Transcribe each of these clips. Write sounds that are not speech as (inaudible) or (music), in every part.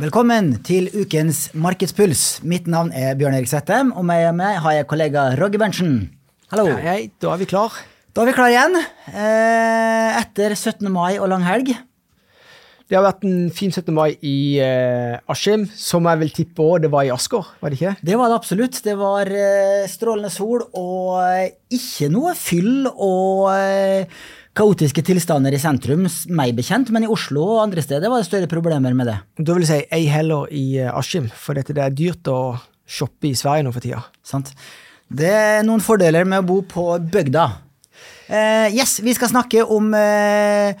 Velkommen til ukens Markedspuls. Mitt navn er Bjørn Erik Svettem, og med meg har jeg kollega Roger Berntsen. Hallo. Hei, hei, da er vi klar. Da er vi klar igjen. Eh, etter 17. mai og lang helg. Det har vært en fin 17. mai i eh, Askim, som jeg vil tippe òg det var i Asker, var det ikke? Det var det absolutt. Det var eh, strålende sol og eh, ikke noe fyll og kaotiske tilstander i sentrum, meg bekjent, men i Oslo og andre steder var det større problemer med det. Da vil jeg si ei heller i eh, Askim, for dette det er dyrt å shoppe i Sverige nå for tida. Sant? Det er noen fordeler med å bo på bygda. Uh, yes, vi skal snakke om eh,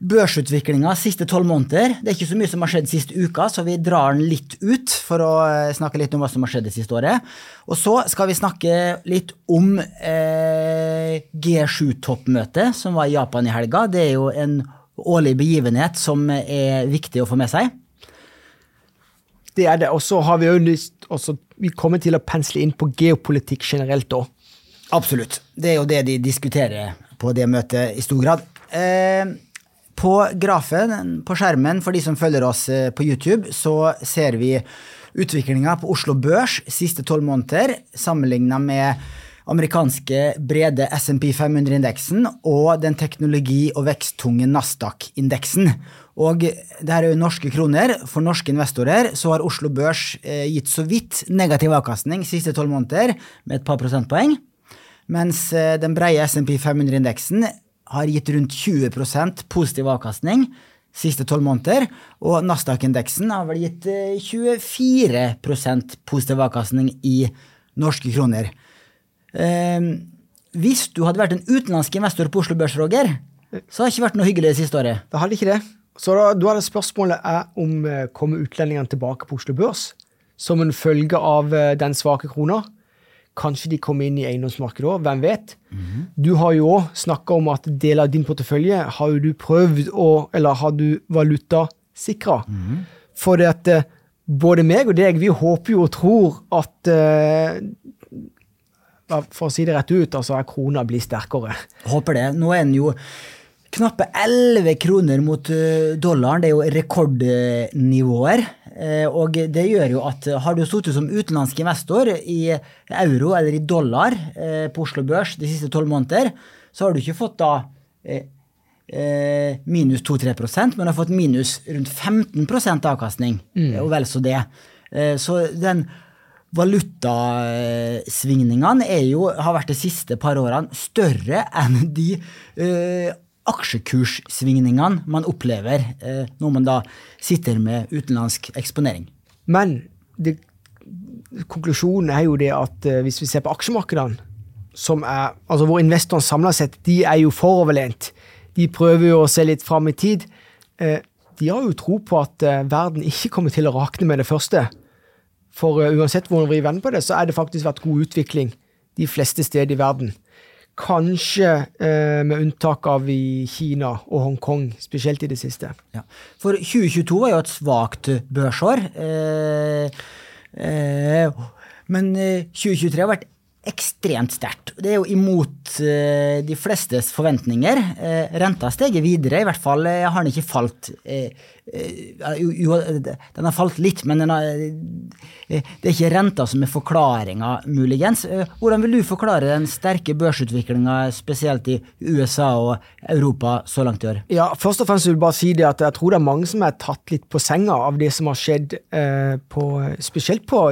børsutviklinga siste tolv måneder. Det er ikke så mye som har skjedd siste uka, så vi drar den litt ut for å eh, snakke litt om hva som har skjedd det siste året. Og så skal vi snakke litt om eh, G7-toppmøtet som var i Japan i helga. Det er jo en årlig begivenhet som er viktig å få med seg. Det er det. Og så har vi jo lyst også, Vi kommer til å pensle inn på geopolitikk generelt òg. Absolutt. Det er jo det de diskuterer på det møtet i stor grad. Eh, på grafen på skjermen, for de som følger oss eh, på YouTube, så ser vi utviklinga på Oslo Børs siste tolv måneder sammenligna med amerikanske brede SMP 500-indeksen og den teknologi- og veksttunge Nasdaq-indeksen. Og det her er jo norske kroner. For norske investorer så har Oslo Børs eh, gitt så vidt negativ avkastning siste tolv måneder, med et par prosentpoeng. Mens eh, den breie SMP 500-indeksen har gitt rundt 20% positiv avkastning siste tolv måneder, og Nasdaq-indeksen har vel gitt eh, 24% positiv avkastning i norske kroner. Eh, hvis du hadde vært en utenlandsk investor på Oslo Børs, Roger, så har det ikke vært noe hyggelig det siste året. Det hadde ikke det. Så da, da hadde spørsmålet er om eh, kommer utlendingene tilbake på Oslo Børs som en følge av eh, den svake krona. Kanskje de kommer inn i eiendomsmarkedet òg, hvem vet? Du har jo òg snakka om at deler av din portefølje har du prøvd å Eller har du valutasikra? For det at eh, både meg og deg, vi håper jo og tror at eh, For å si det rett ut, altså at krona blir sterkere. Håper det. Nå er den jo knappe 11 kroner mot eh, dollaren. Det er jo rekordnivåer. Eh, Og det gjør jo at eh, har du sittet som utenlandsk investor i euro eller i dollar eh, på Oslo Børs de siste tolv måneder, så har du ikke fått da minus 2-3% men du har fått minus rundt 15% avkastning. Og vel så det. Så den valutasvingningene er jo, har vært de siste par årene større enn de aksjekurssvingningene man opplever eh, når man da sitter med utenlandsk eksponering. Men det, konklusjonen er jo det at eh, hvis vi ser på aksjemarkedene, som er, altså hvor investorene samla sett de er jo foroverlent, de prøver jo å se litt fram i tid. Eh, de har jo tro på at eh, verden ikke kommer til å rakne med det første. For eh, uansett hvordan vi vender på det, så er det faktisk vært god utvikling de fleste steder i verden. Kanskje eh, med unntak av i Kina og Hongkong, spesielt i det siste. Ja. For 2022 var jo et svakt børsår. Eh, eh, men eh, 2023 har vært ekstremt sterkt. Det er jo imot eh, de flestes forventninger. Eh, renta har steget videre, i hvert fall eh, har den ikke falt. Eh, eh, jo, den har falt litt, men har, det er ikke renta som er forklaringa, muligens. Hvordan vil du forklare den sterke børsutviklinga, spesielt i USA og Europa så langt i år? Ja, først og fremst vil jeg bare si det at jeg tror det er mange som er tatt litt på senga av det som har skjedd, på, spesielt på,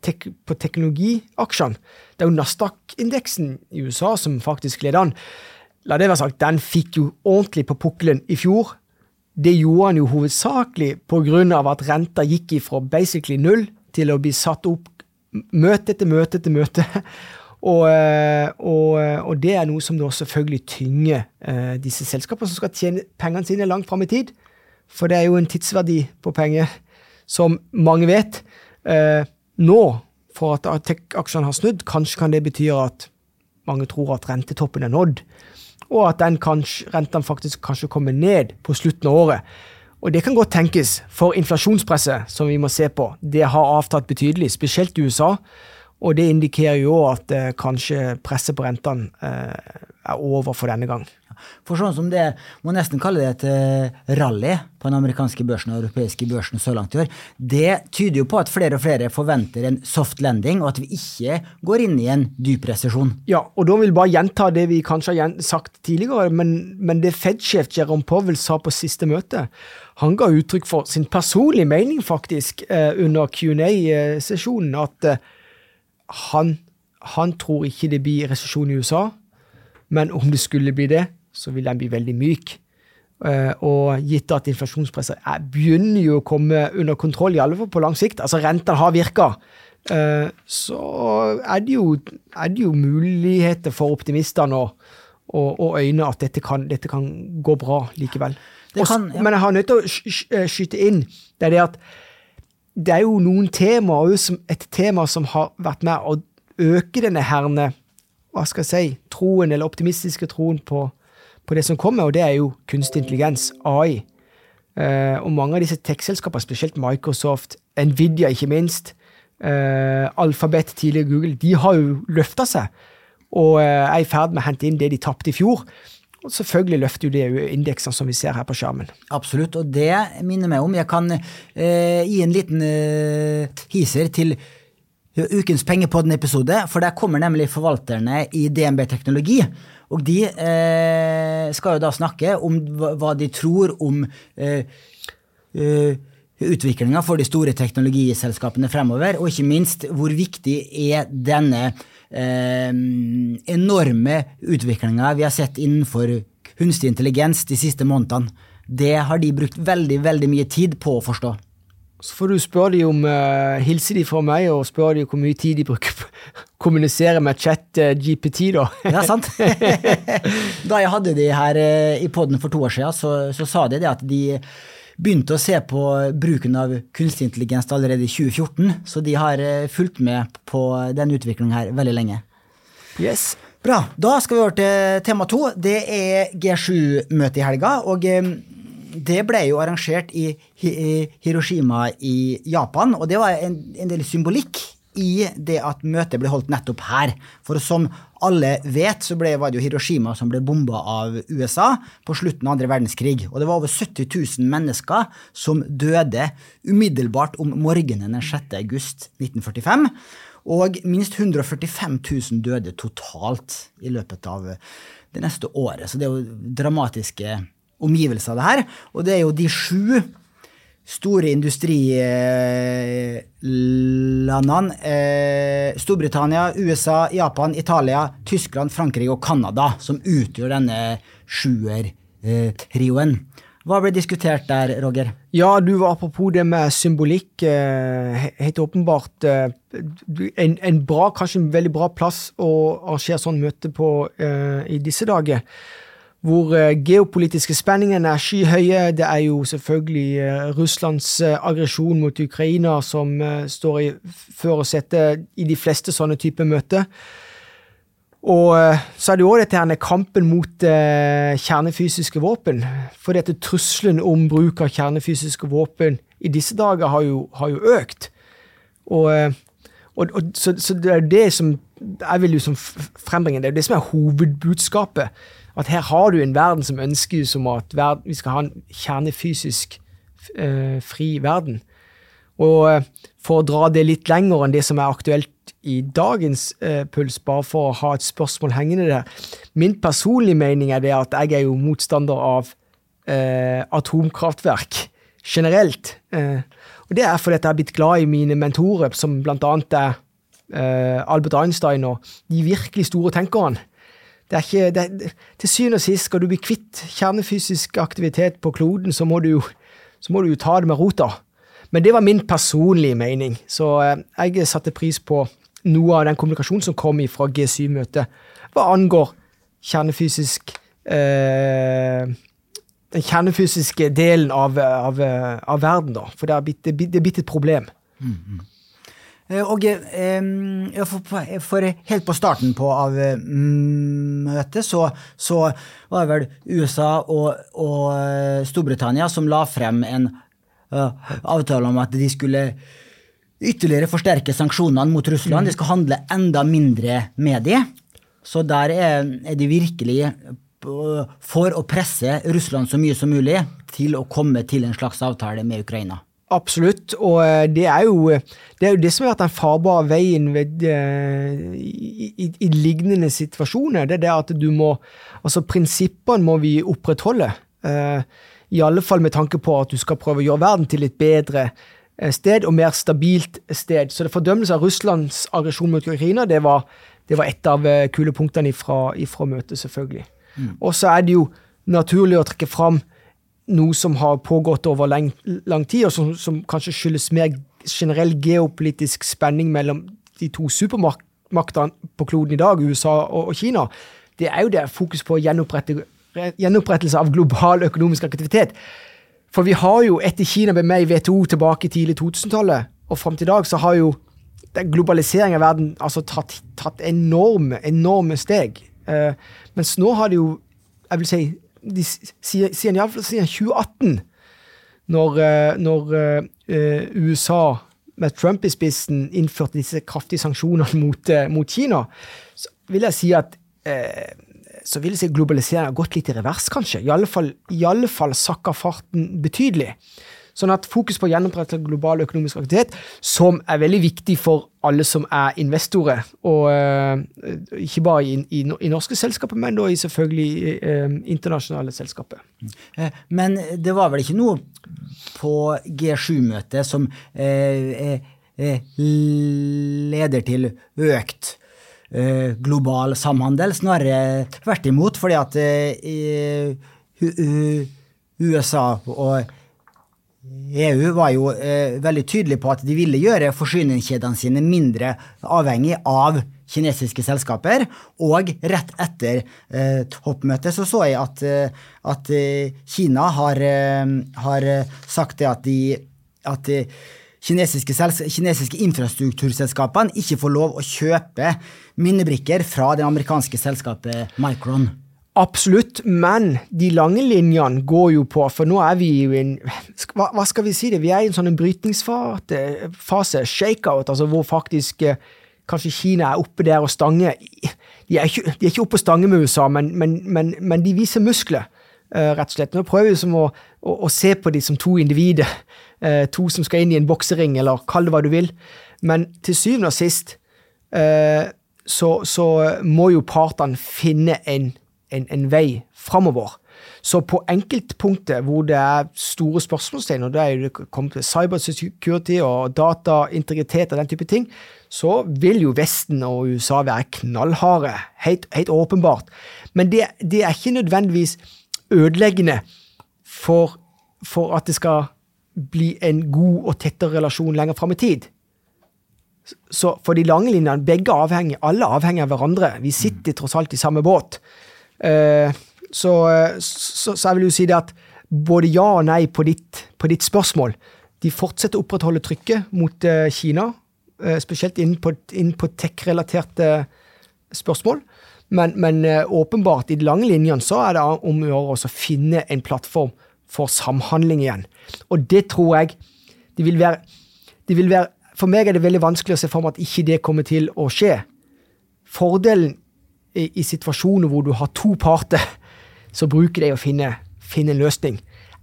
tek, på teknologiaksjene. Det er jo Nasdaq-indeksen i USA som faktisk leder an. La det være sagt, den fikk jo ordentlig på pukkelen i fjor. Det gjorde han jo hovedsakelig pga. at renta gikk ifra basically null til å bli satt opp møte etter møte etter møte. (laughs) Og, eh, og, og det er noe som da selvfølgelig tynger eh, disse selskapene som skal tjene pengene sine langt fram i tid. For det er jo en tidsverdi på penger, som mange vet. Nå, for at tech-aksjene har snudd, kanskje kan det bety at mange tror at rentetoppen er nådd, og at den kanskje, renten faktisk kanskje kommer ned på slutten av året. Og det kan godt tenkes, for inflasjonspresset som vi må se på, det har avtatt betydelig, spesielt i USA. Og det indikerer jo at eh, kanskje presset på rentene eh, er over for denne gang. For sånn som det, må nesten kalle det et eh, rally på den amerikanske børsen og europeiske børsen så langt i år, det tyder jo på at flere og flere forventer en soft landing, og at vi ikke går inn i en dyp resesjon. Ja, og da vil jeg bare gjenta det vi kanskje har sagt tidligere, men, men det Fed-sjef Jerome Powell sa på siste møte, han ga uttrykk for sin personlige mening, faktisk, eh, under Q&A-sesjonen, at han, han tror ikke det blir resesjon i USA, men om det skulle bli det, så vil den bli veldig myk. Uh, og gitt at inflasjonspresset er, begynner jo å komme under kontroll, i alle fall på lang sikt, altså rentene har virka, uh, så er det, jo, er det, jo, muligheter for optimister å, å, å øyne at dette kan, dette kan, gå bra likevel. Kan, ja. Men jeg har nødt til å skyte inn det er det at det er jo noen temaer, et tema som har vært med å øke denne herne, hva skal jeg si, troen, eller optimistiske troen på på det som kommer, og det er jo kunstig intelligens, AI. Uh, eh, og mange av disse tech-selskapene, spesielt Microsoft, Nvidia ikke minst, uh, Alphabet, tidligere Google, de har jo løfta seg og uh, er i ferd med å hente inn det de tapte i fjor. Og selvfølgelig løfter jo det indeksene som vi ser her på skjermen. Absolutt, og det minner meg om Jeg kan gi en liten hiser til ukens Pengepodden-episode, for der kommer nemlig forvalterne i DNB Teknologi og de eh, skal jo da snakke om hva de tror om eh, eh, utviklinga for de store teknologiselskapene fremover, og ikke minst hvor viktig er denne eh, enorme utviklinga vi har sett innenfor kunstig intelligens de siste månedene. Det har de brukt veldig, veldig mye tid på å forstå. Så får du spørre dem om uh, Hilse de fra meg, og spørre dem hvor mye tid de bruker på å kommunisere med chat uh, GPT, da. ja, sant. (laughs) da jeg hadde de her uh, i poden for to år siden, så, så, sa de det at de begynte å se på bruken av kunstig intelligens allerede i 2014, så de har uh, fulgt med på den utviklingen her veldig lenge. Yes. Bra. Da skal vi over til tema to. Det er G7-møte i helga. og det ble jo arrangert i Hiroshima i Japan, og det var en, en, del symbolikk i det at møtet ble holdt nettopp her. For som alle vet, så ble, var det jo Hiroshima som ble bomba av USA på slutten av andre verdenskrig. Og det var over 70 000 mennesker som døde umiddelbart om morgenen den 6. august 1945. Og minst 145 000 døde totalt i løpet av det neste året. Så det er jo dramatiske omgivelser av det her. Og det er jo de sju store industrilandene eh, Storbritannia, USA, Japan, Italia, Tyskland, Frankrike og Canada som utgjør denne sjuertrioen. Hva ble diskutert der, Roger? Ja, du var apropos det med symbolikk. Eh, helt åpenbart eh, en, en, bra, kanskje en veldig bra plass å arrangere sånn møte på eh, i disse dager hvor uh, geopolitiske spenningene er skyhøye. Det er jo selvfølgelig uh, Russlands uh, aggresjon mot Ukraina som står i førersetet i de fleste sånne typer møter. Og så er det jo òg dette her kampen mot kjernefysiske våpen. For dette trusselen om bruk av kjernefysiske våpen i disse dager har jo, har jo økt. Og, og, og så, så, det er det som jeg vil liksom frembringe, det er det som er hovedbudskapet at her har du en verden som ønsker som at verden, vi skal ha en kjernefysisk eh, fri verden. Og eh, for å dra det litt lenger enn det som er aktuelt i dagens eh, puls, bare for å ha et spørsmål hengende der. Min personlige mening er det at jeg er jo motstander av eh, atomkraftverk generelt. Eh, og det er fordi jeg har blitt glad i mine mentorer, som blant annet er eh, Albert Einstein og de virkelig store tenkerne. Det er ikke, det til syvende og sist, skal du bli kvitt kjernefysisk aktivitet på kloden, så må du jo må du jo ta det med rota. Men det var min personlige mening, så eh, jeg satte pris på noe av den kommunikasjonen som kom fra G7-møtet hva angår kjernefysisk eh, Den kjernefysiske delen av, av, av, verden, da. For det er blitt, et problem. Mm, mm. Eh, og eh, for, helt på starten på av mm, møtet så, så, var det vel USA og, og, eh, Storbritannia som la frem en uh, avtale om at de skulle ytterligere forsterke sanksjonene mot Russland. De skal handle enda mindre med de. Så der er, er de virkelig for å presse Russland så mye som mulig til å komme til en slags avtale med Ukraina. Absolutt, og eh, det er jo det, er jo det som har vært den farbare veien ved, uh, i, i, i, lignende situasjoner. Det er det at du må Altså, prinsippene må vi opprettholde. I alle fall med tanke på at du skal prøve å gjøre verden til et bedre sted og mer stabilt sted. Så det fordømmelse av Russlands aggresjon mot Ukraina, det var, det var et av kulepunktene ifra, ifra møtet, selvfølgelig. Mm. Og så er det jo naturlig å trekke fram noe som har pågått over lang, lang tid, og som, som, kanskje skyldes mer generell geopolitisk spenning mellom de to supermaktene på kloden i dag, USA og, og Kina, det er jo det fokus på gjenopprettelse av global økonomisk aktivitet. For vi har jo, etter Kina ble med i WTO tilbake tidlig 2000-tallet, og fram til i dag, så har jo globalisering av verden altså tatt, tatt enorme, enorme steg. Uh, mens nå har det jo, jeg vil si, de, siden, siden, siden 2018, når, eh, når uh, USA med Trump i spissen innførte disse kraftige sanksjonene (laughs) mot, mot Kina, så vil jeg si at eh, så vil jeg si globaliseringen har gått litt i revers, kanskje. I alle fall, i sakka farten betydelig. Sånn at fokus på gjenopprettelse av global økonomisk aktivitet, som er veldig viktig for alle som er investorer, og uh, ikke bare i, i, i, norske selskaper, men da i selvfølgelig uh, internasjonale selskaper. Eh, men det var vel ikke noe på G7-møtet som uh, leder til økt global samhandel, snarere tvert imot, fordi at USA og EU var jo eh, veldig tydelig på at de ville gjøre forsyningskjedene sine mindre avhengig av kinesiske selskaper. Og rett etter eh, toppmøtet så så jeg at, eh, at eh, Kina har, eh, har, sagt det at de at kinesiske, kinesiske infrastrukturselskapene ikke får lov å kjøpe minnebrikker fra det amerikanske selskapet Micron. Absolutt, men de lange linjene går jo på For nå er vi jo i en hva, hva, skal vi si det? Vi er i en sånn brytningsfase, shakeout, altså hvor faktisk eh, kanskje Kina er oppe der og stanger. De er ikke, de er ikke oppe og stanger med USA, men, men, men, men de viser muskler, uh, rett og slett. Nå prøver vi som å, å, å, se på dem som to individer. Uh, to som skal inn i en boksering, eller kall det hva du vil. Men til syvende og sist så, så må jo partene finne en en, en vei framover. Så på enkeltpunkter hvor det er store spørsmålstegn, og det er det kommet til cybersecurity og dataintegritet og den type ting, så vil jo Vesten og USA være knallharde. Helt, helt åpenbart. Men det, det, er ikke nødvendigvis ødeleggende for, for, at det skal bli en god og tettere relasjon lenger fram i tid. Så for de lange linjene, begge avhenger, alle avhenger av hverandre. Vi sitter tross alt i samme båt. Eh, så, så, så, jeg vil jo si det at både ja og nei på ditt, på ditt spørsmål. De fortsetter å opprettholde trykket mot uh, Kina, spesielt inn på, på tech-relaterte spørsmål. Men, men åpenbart, i de lange linjene, så er det om å gjøre å finne en plattform for samhandling igjen. Og det tror jeg det vil være, det vil være For meg er det veldig vanskelig å se for meg at ikke det kommer til å skje. Fordelen i, i situasjoner hvor du har to parter, så bruker de å finne, finne en løsning.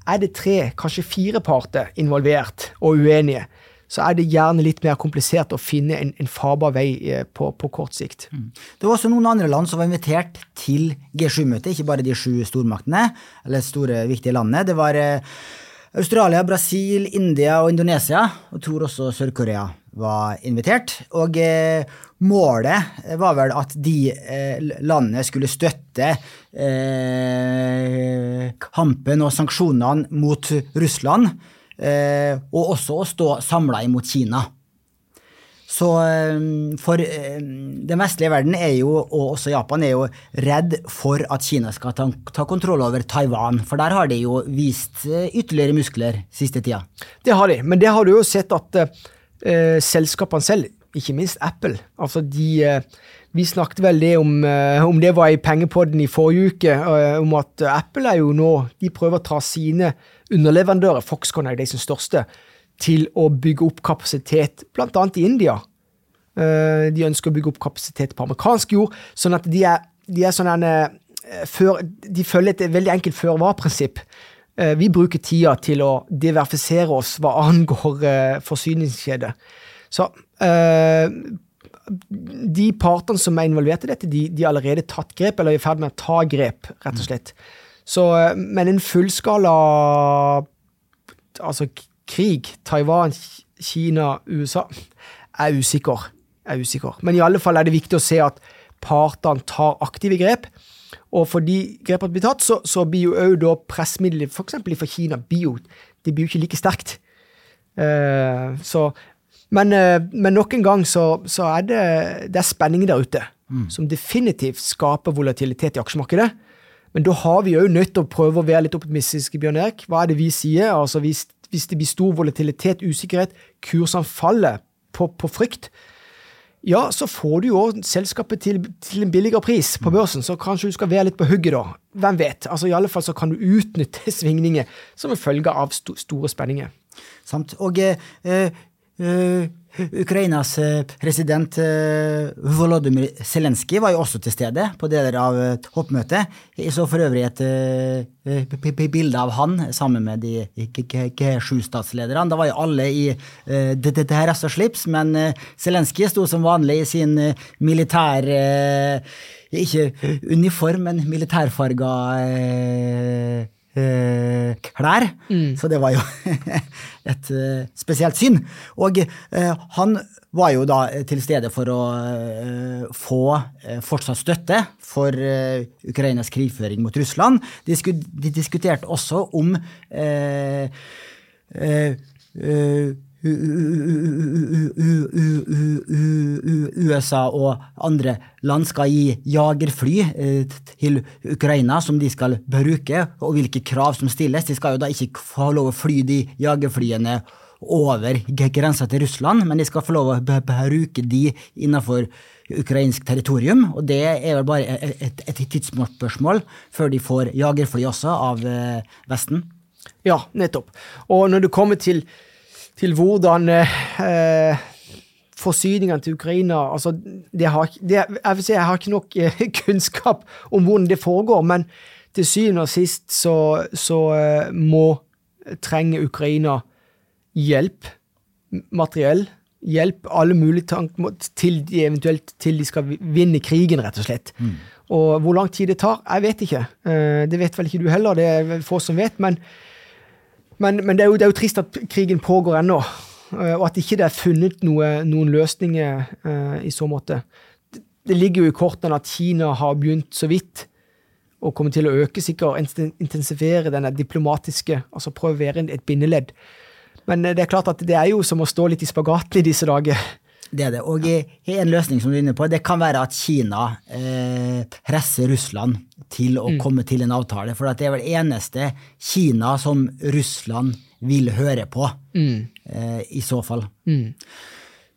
Er det tre, kanskje fire parter involvert og uenige, så er det gjerne litt mer komplisert å finne en, en farbar vei eh, på, på, kort sikt. Mm. Det var også noen andre land som var invitert til G7-møtet, ikke bare de sju stormaktene, eller store, viktige landene. Det var eh, Australia, Brasil, India og Indonesia, og tror også Sør-Korea var invitert. Og eh, målet var vel at de eh, landene skulle støtte eh, kampen og sanksjonene mot Russland, og også å stå samla imot Kina. Så for den vestlige verden er jo, og også Japan, er jo redd for at Kina skal ta, ta kontroll over Taiwan. For der har de jo vist ytterligere muskler siste tida. Det har de, men det har du jo sett at eh, selskapene selv, ikke minst Apple. Altså de eh, Vi snakket vel det om, eh, om det var i pengepodden i forrige uke, eh, om at Apple er jo nå De prøver å ta sine underleverandører, Foxconn er de som største, til å bygge opp kapasitet, bl.a. i India. Eh, de ønsker å bygge opp kapasitet på amerikansk jord, sånn at de er, de er sånn en, eh, før, De følger et veldig enkelt føre-var-prinsipp. Eh, vi bruker tida til å diversifisere oss hva angår forsyningskjede. Så de partene som er involvert i dette, de, de har allerede tatt grep, eller er i ferd med å ta grep, rett og slett. Så, men en fullskala altså krig, Taiwan, Kina, USA, er usikker. er usikker. Men i alle fall er det viktig å se at partene tar aktive grep. Og fordi grepene blir tatt, så, så blir jo òg da pressmidler, f.eks. for Kina, bio, de blir jo ikke like sterkt. Uh, så, men, uh, men, nok en gang så, så er det, det er spenning der ute mm. som definitivt skaper volatilitet i aksjemarkedet. Men da har vi òg nødt til å prøve å være litt optimistiske, Bjørn Erik. Hva er det vi sier? Altså, hvis, hvis det blir stor volatilitet, usikkerhet, kursene faller på, på frykt, ja, så får du jo selskapet til, til, en billigere pris på børsen, så kanskje du skal være litt på hugget da. Hvem vet? Altså I alle fall så kan du utnytte (laughs) svingninger som en følge av sto, store spenninger. Samt. Og eh, eh, Ukrainas eh, president eh, Volodymyr Zelenskyj var jo også til stede på deler av hoppmøtet. toppmøtet. Jeg så for øvrig et bilde av han sammen med de G7-statslederne. Da var jo alle i dress og slips, men Zelenskyj sto som vanlig i sin militær Ikke uniform, men militærfarga eh, klær. Mm. Så det var jo (laughs) et eh, spesielt syn. Og eh, han var jo da til stede for å eh, få eh, fortsatt støtte for eh, Ukrainas krigføring mot Russland. De, de diskuterte også om USA og andre land skal gi jagerfly eh, til Ukraina som de skal bruke, og hvilke krav som stilles. De skal jo da ikke få lov å fly de jagerflyene over grensa til Russland, men de skal få lov å bruke de innenfor ukrainsk territorium. Og det er vel bare et, et tidsspørsmål før de får jagerfly også av eh, Vesten. Ja, nettopp. Og når det kommer til til hvordan eh, forsyningene til Ukraina altså, det har, det, jeg, vil si, jeg har ikke nok eh, (laughs) kunnskap om hvordan det foregår, men til syvende og sist så, så eh, må trenge Ukraina hjelp, materiell hjelp, alle mulige tanker til de eventuelt til de skal vinne krigen, rett og slett. Mm. Og hvor lang tid det tar, jeg vet ikke. Eh, det vet vel ikke du heller, det er få som vet. men men, men det, er jo, det, er jo, trist at krigen pågår ennå, eh, og at ikke det er funnet noe, noen løsninger uh, i så måte. Det, det, ligger jo i kortene at Kina har begynt så vidt og kommer til å øke, sikkert intensivere denne diplomatiske Altså prøve å være et bindeledd. Men eh, det er klart at det er jo som å stå litt i spagaten i disse dager. Det er det. Og en løsning som du er inne på, det kan være at Kina eh, presser Russland til å mm. komme til en avtale. For det er vel eneste Kina som Russland vil høre på, mm. eh, i så fall. Mm.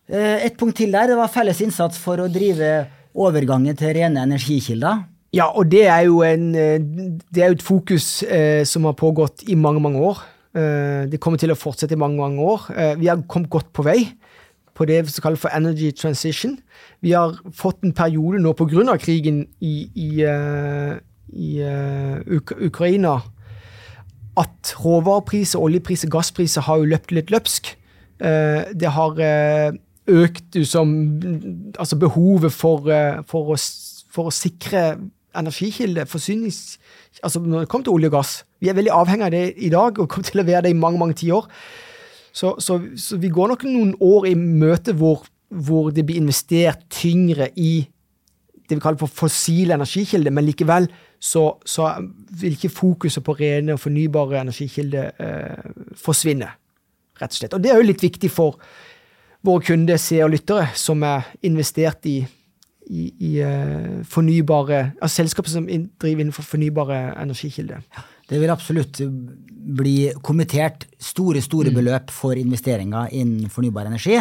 Eh, et punkt til der. Det var felles innsats for å drive overgangen til rene energikilder. Ja, og det er jo, en, eh, det er jo et fokus eh, som har pågått i mange, mange år. Eh, det kommer til å fortsette i mange, mange år. vi har kommet godt på vei på det som kalles for energy transition. Vi har fått en periode nå pga. krigen i, i, uh, i uh, Uk Ukraina at råvarepriser, oljepriser, gasspriser har jo løpt litt løpsk. Uh, det har økt som Altså behovet for, for, å, for å sikre energikilde, forsynings... Altså når det kommer til olje og gass. Vi er veldig avhengig av det i dag og kommer til å være det i mange, mange tiår. Så, så, så, vi går nok noen år i møte hvor, hvor, det blir investert tyngre i det vi kaller for fossile energikilder, men likevel så, så vil ikke fokuset på rene og fornybare energikilder eh, forsvinne, rett og slett. Og det er jo litt viktig for våre kunder, seere og lyttere, som er investert i, i, i uh, fornybare altså selskaper som driver innenfor fornybare energikilder. Ja. Det vil absolutt bli kommentert store store mm. beløp for investeringer innen fornybar energi.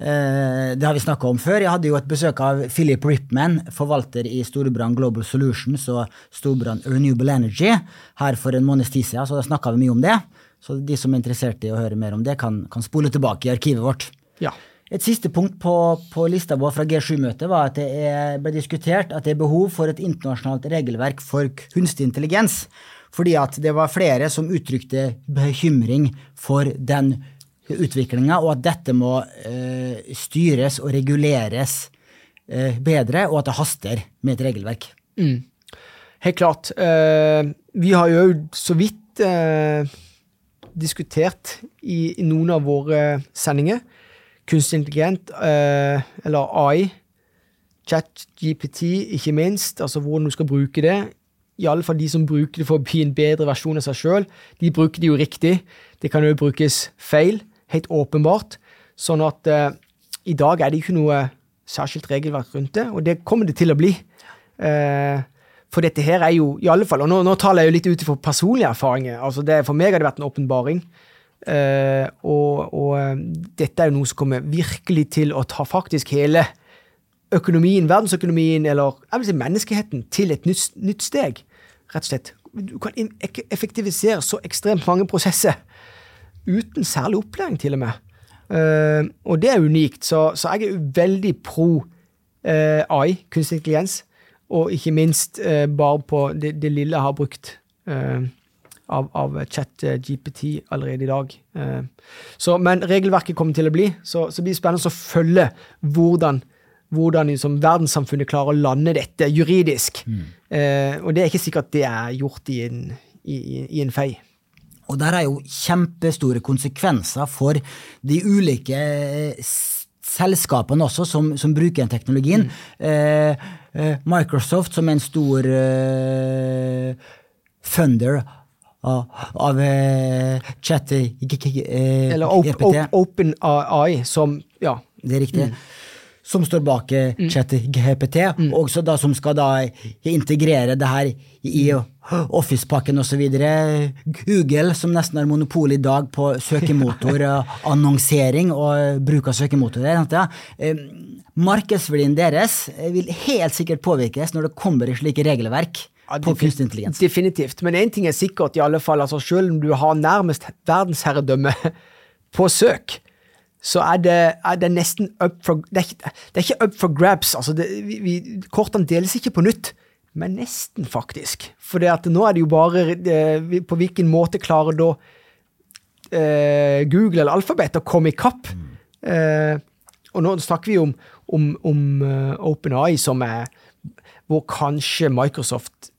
Eh, det har vi snakka om før. Jeg hadde jo et besøk av Philip Ripman, forvalter i storbrann Global Solutions og storbrann Renewable Energy, her for en måneds tid siden, så da snakka vi mye om det. Så de som er interessert i å høre mer om det, kan, kan spole tilbake i arkivet vårt. Ja. Et siste punkt på, på lista vår fra G7-møtet var at det er, ble diskutert at det er behov for et internasjonalt regelverk for kunstig intelligens. Fordi at det var flere som uttrykte bekymring for den utviklinga, og at dette må eh, styres og reguleres eh, bedre, og at det haster med et regelverk. Mm. Helt klart. Eh, vi har jo så vidt eh, diskutert i, i, noen av våre sendinger kunstig intelligent, eh, eller AI, chat, GPT, ikke minst, altså hvordan du skal bruke det. I alle fall de som bruker det for å bli en bedre versjon av seg sjøl, de bruker det jo riktig. Det kan jo brukes feil, helt åpenbart. Sånn at eh, i dag er det ikke noe særskilt regelverk rundt det, og det kommer det til å bli. Eh, for dette her er jo, i alle fall, og nå, nå taler jeg jo litt ut ifra personlige erfaringer. altså det, For meg har det vært en åpenbaring. Eh, og, og uh, dette er jo noe som kommer virkelig til å ta faktisk hele økonomien, verdensøkonomien, eller jeg vil si menneskeheten, til et nytt, nytt steg. Rett og slett. Du kan effektivisere så ekstremt mange prosesser uten særlig opplæring, til og med. Uh, og det er unikt. Så, så jeg er veldig pro AI, kunstig intelligens, og ikke minst bare på det, det, lille jeg har brukt. Uh, av, av chat-GPT allerede i dag. Eh, så, men regelverket kommer til å bli, så, så blir det spennende å følge hvordan, hvordan liksom, verdenssamfunnet klarer å lande dette juridisk. Mm. Eh, og det er ikke sikkert det er gjort i en, i, i en fei. Og der er jo kjempestore konsekvenser for de ulike eh, selskapene også som, som bruker den teknologien. Mm. Eh, eh, Microsoft, som er en stor eh, funder av eh, chat Eller op, Open AI, som Ja. Det er riktig. Mm. Som står bak eh, mm. ChatGPT, mm. og da, som skal da integrere det her i Office-pakken osv. Google, som nesten har monopol i dag på søkemotorannonsering og (laughs) bruk av søkemotorer. Markedsverdien deres vil helt sikkert påvirkes når det kommer i slike regelverk på kunstig intelligens. Definitivt. Men én ting er sikkert, i alle fall. altså Selv om du har nærmest verdensherredømme (laughs) på søk, så er det, er det nesten up for Det er ikke, det er ikke up for grabs. altså det, vi, vi, Kortene deles ikke på nytt, men nesten, faktisk. For nå er det jo bare det, På hvilken måte klarer da eh, Google eller Alphabet å komme i kapp? Eh, og nå snakker vi om, om, om uh, OpenAI, som er hvor kanskje Microsoft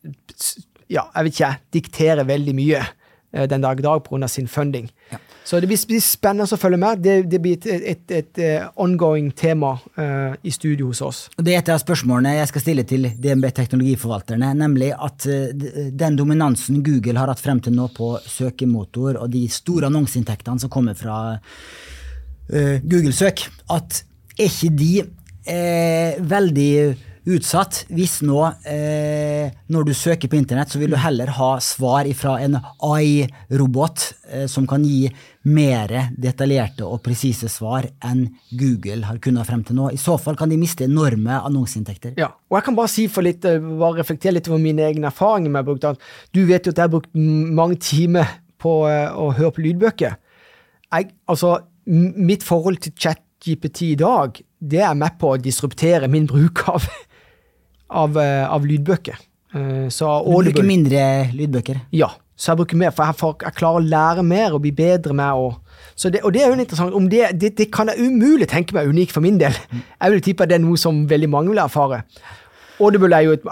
ja, jeg vet ikke, dikterer veldig mye eh, den dag i dag pga. sin funding. Ja. Så det blir spennende å følge med. Det, det blir et, et, et, eh, ongoing tema uh, i studio hos oss. Det er et av spørsmålene jeg skal stille til DNB Teknologiforvalterne, nemlig at uh, den dominansen Google har hatt frem til nå på søkemotor, og de store annonseinntektene som kommer fra uh, Google-søk, at er ikke de veldig utsatt hvis nå, eh, når du søker på internett, så vil du heller ha svar fra en AI-robot eh, som kan gi mer detaljerte og presise svar enn Google har kunnet frem til nå. I så fall kan de miste enorme annonseinntekter. Ja, og jeg kan bare si for litt, eh, bare reflektere litt over mine egne erfaringer med brukt Du vet jo at jeg har brukt mange timer på uh, å høre på lydbøker. Jeg, altså, mitt forhold til ChatGPT i dag, det er med på å disruptere min bruk av av, eh, av lydbøker. Eh, så du bruker mindre lydbøker? Ja, så jeg bruker mer, for jeg, får, jeg klarer å lære mer og bli bedre med å det, og det er jo interessant. Om det, det, det, kan jeg umulig tenke meg unikt for min del. Jeg vil tippe at det er noe som veldig mange vil erfare. Audible er jo et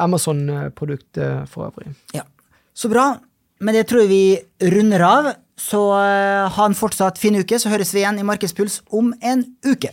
Amazon-produkt eh, for øvrig. Ja, Så bra. Men det tror jeg vi runder av. Så ha en fortsatt fin uke, så høres vi igjen i Markedspuls om en uke.